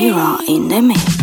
you are in the mix.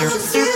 You're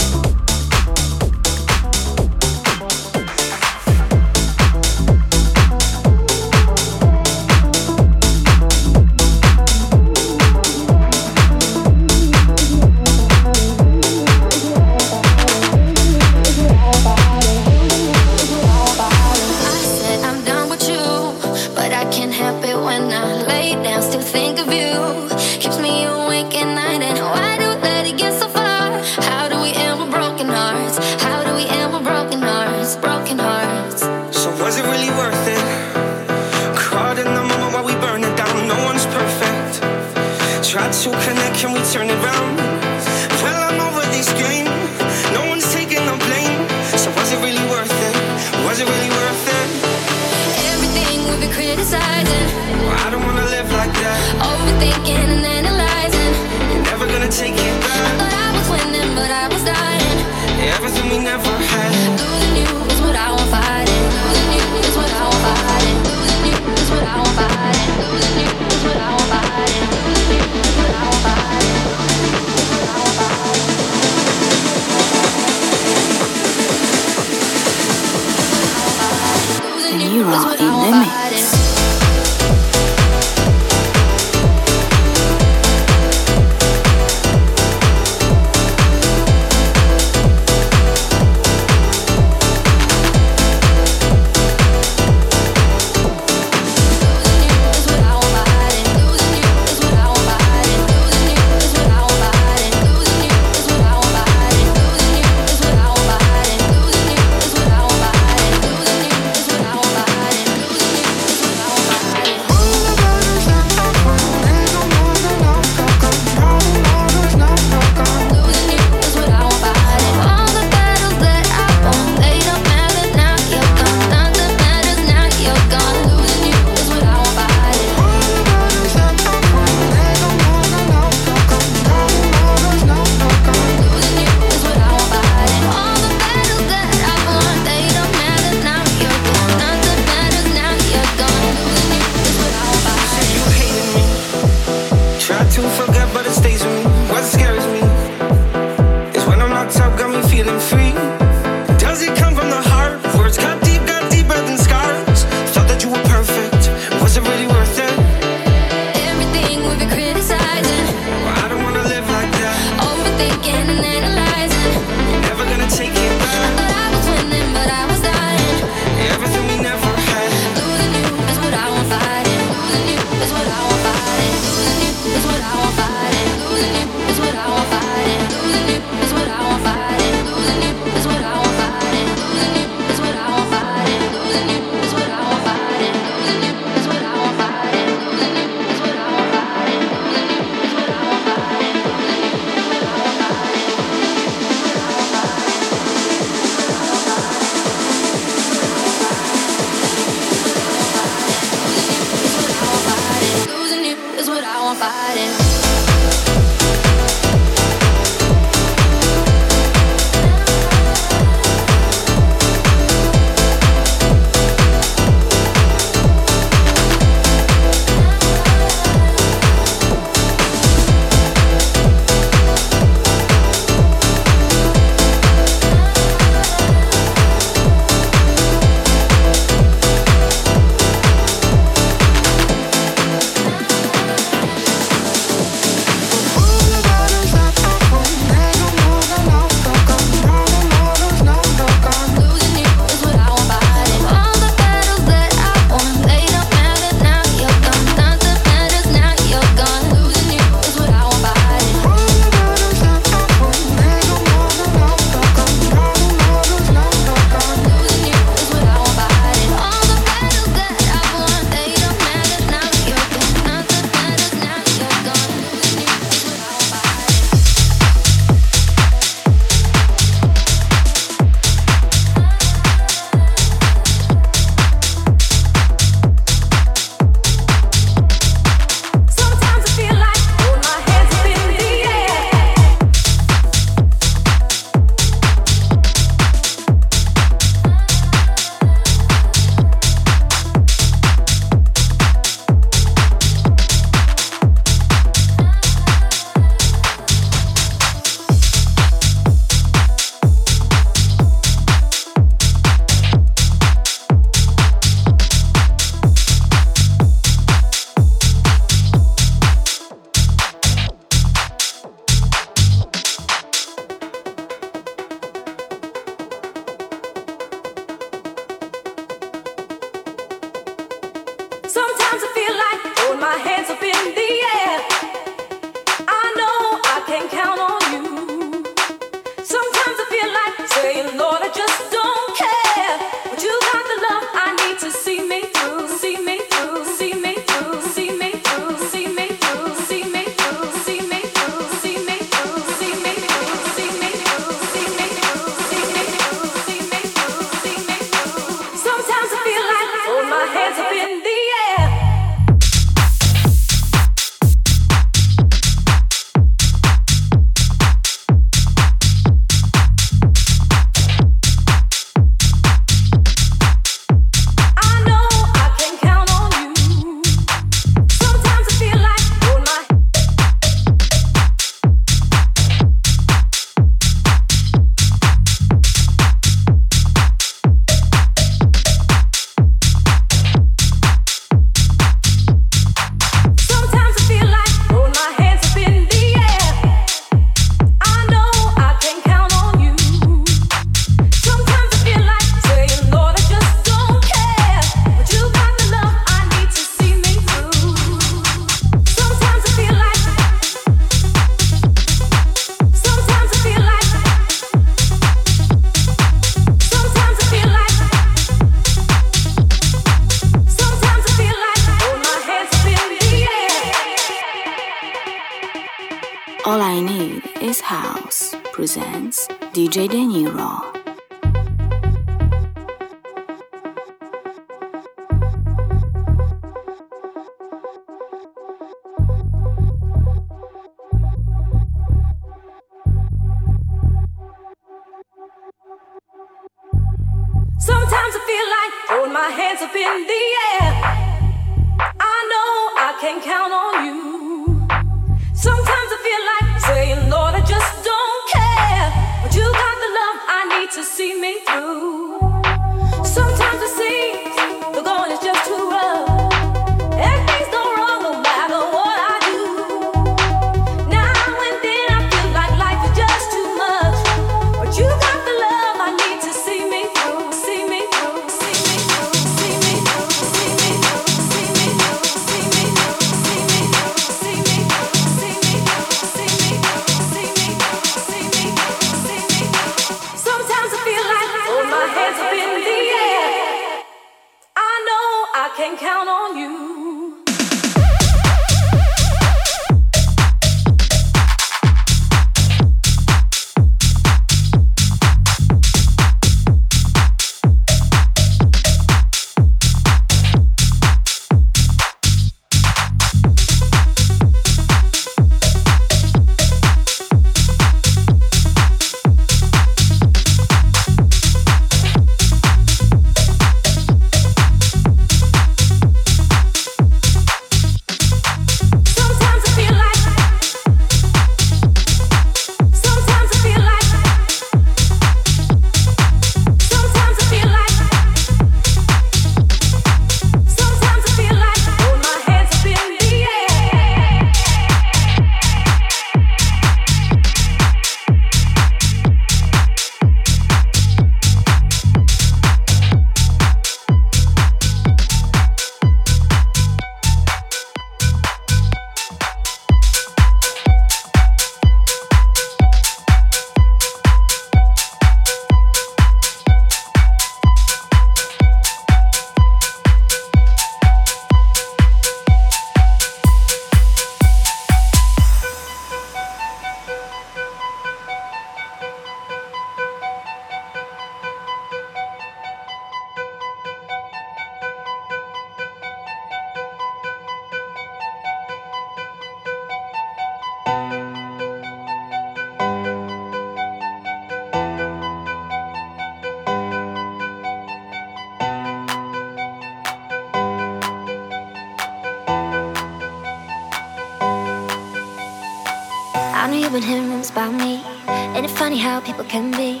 funny how people can be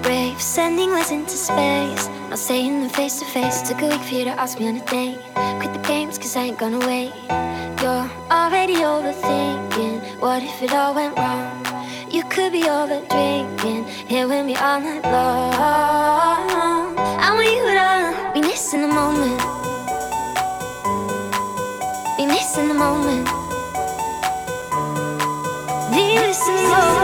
brave, sending letters into space. Not saying them face to face. Took a week for you to ask me on a date. Quit the games, cause I ain't gonna wait. You're already overthinking. What if it all went wrong? You could be over drinking. Here with me all night long. I want you to be missing the moment. Be missing the moment. Be missing the moment.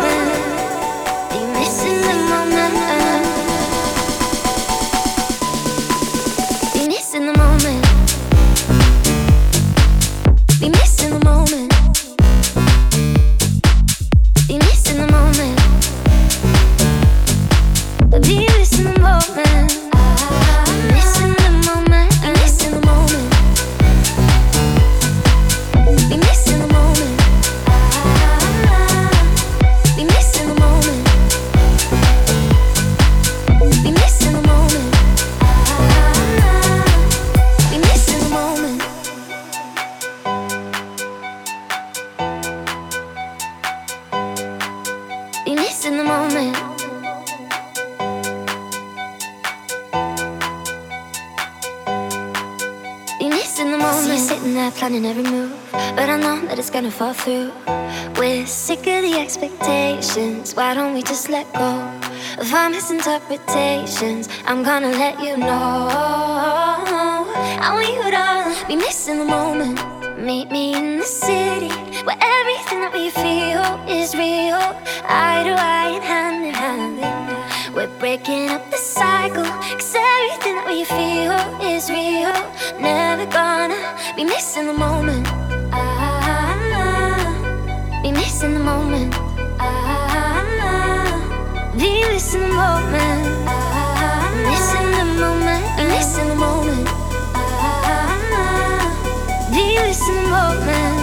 Misinterpretations? I'm gonna let you know. I want you to be missing the moment. Meet me in the city where everything that we feel is real. Eye to eye and hand in hand. We're breaking up the cycle. Cause everything that we feel is real. Never gonna be missing the moment. Ah, be missing the moment. Be missing the moment. The moment. The moment. The moment.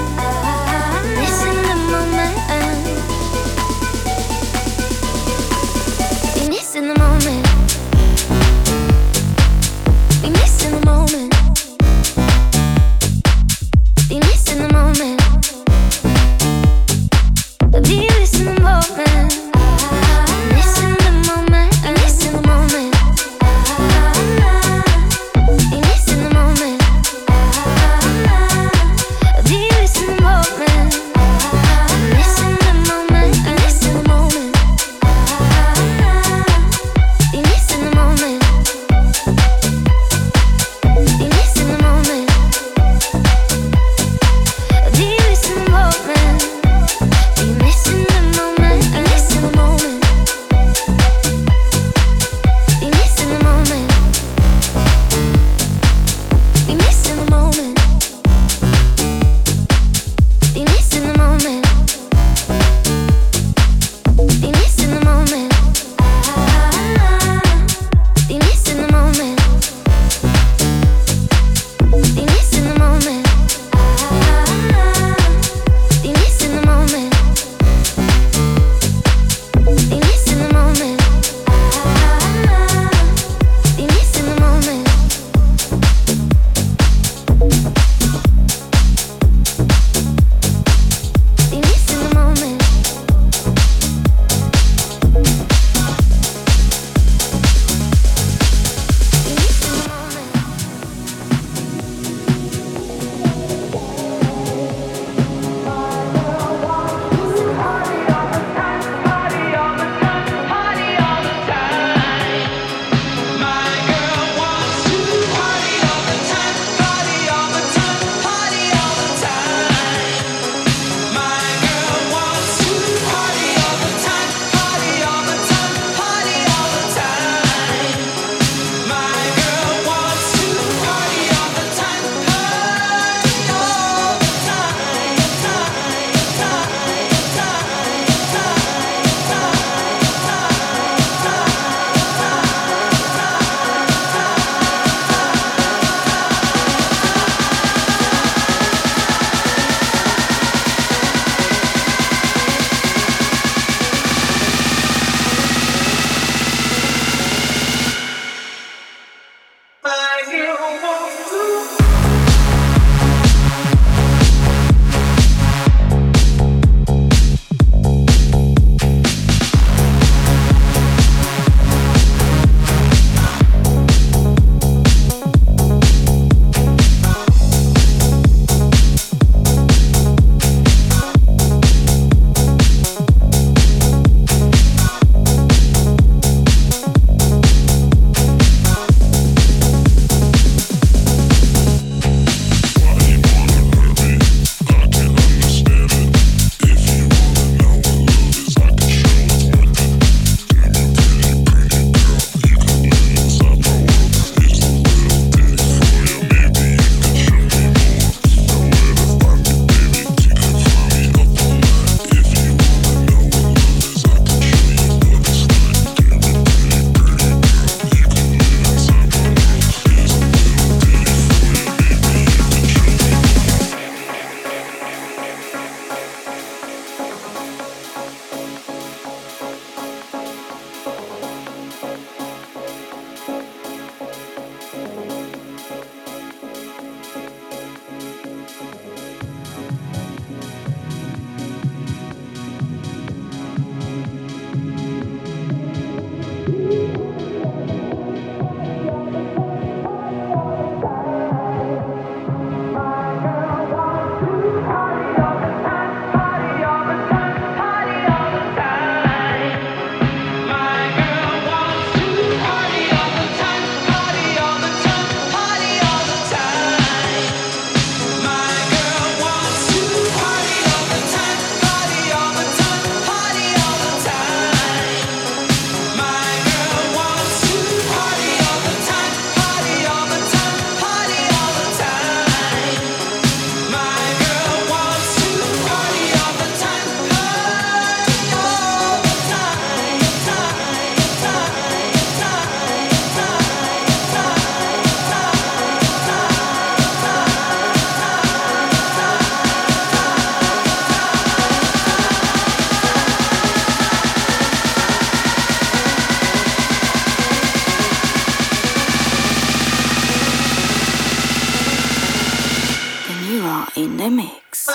In the mix.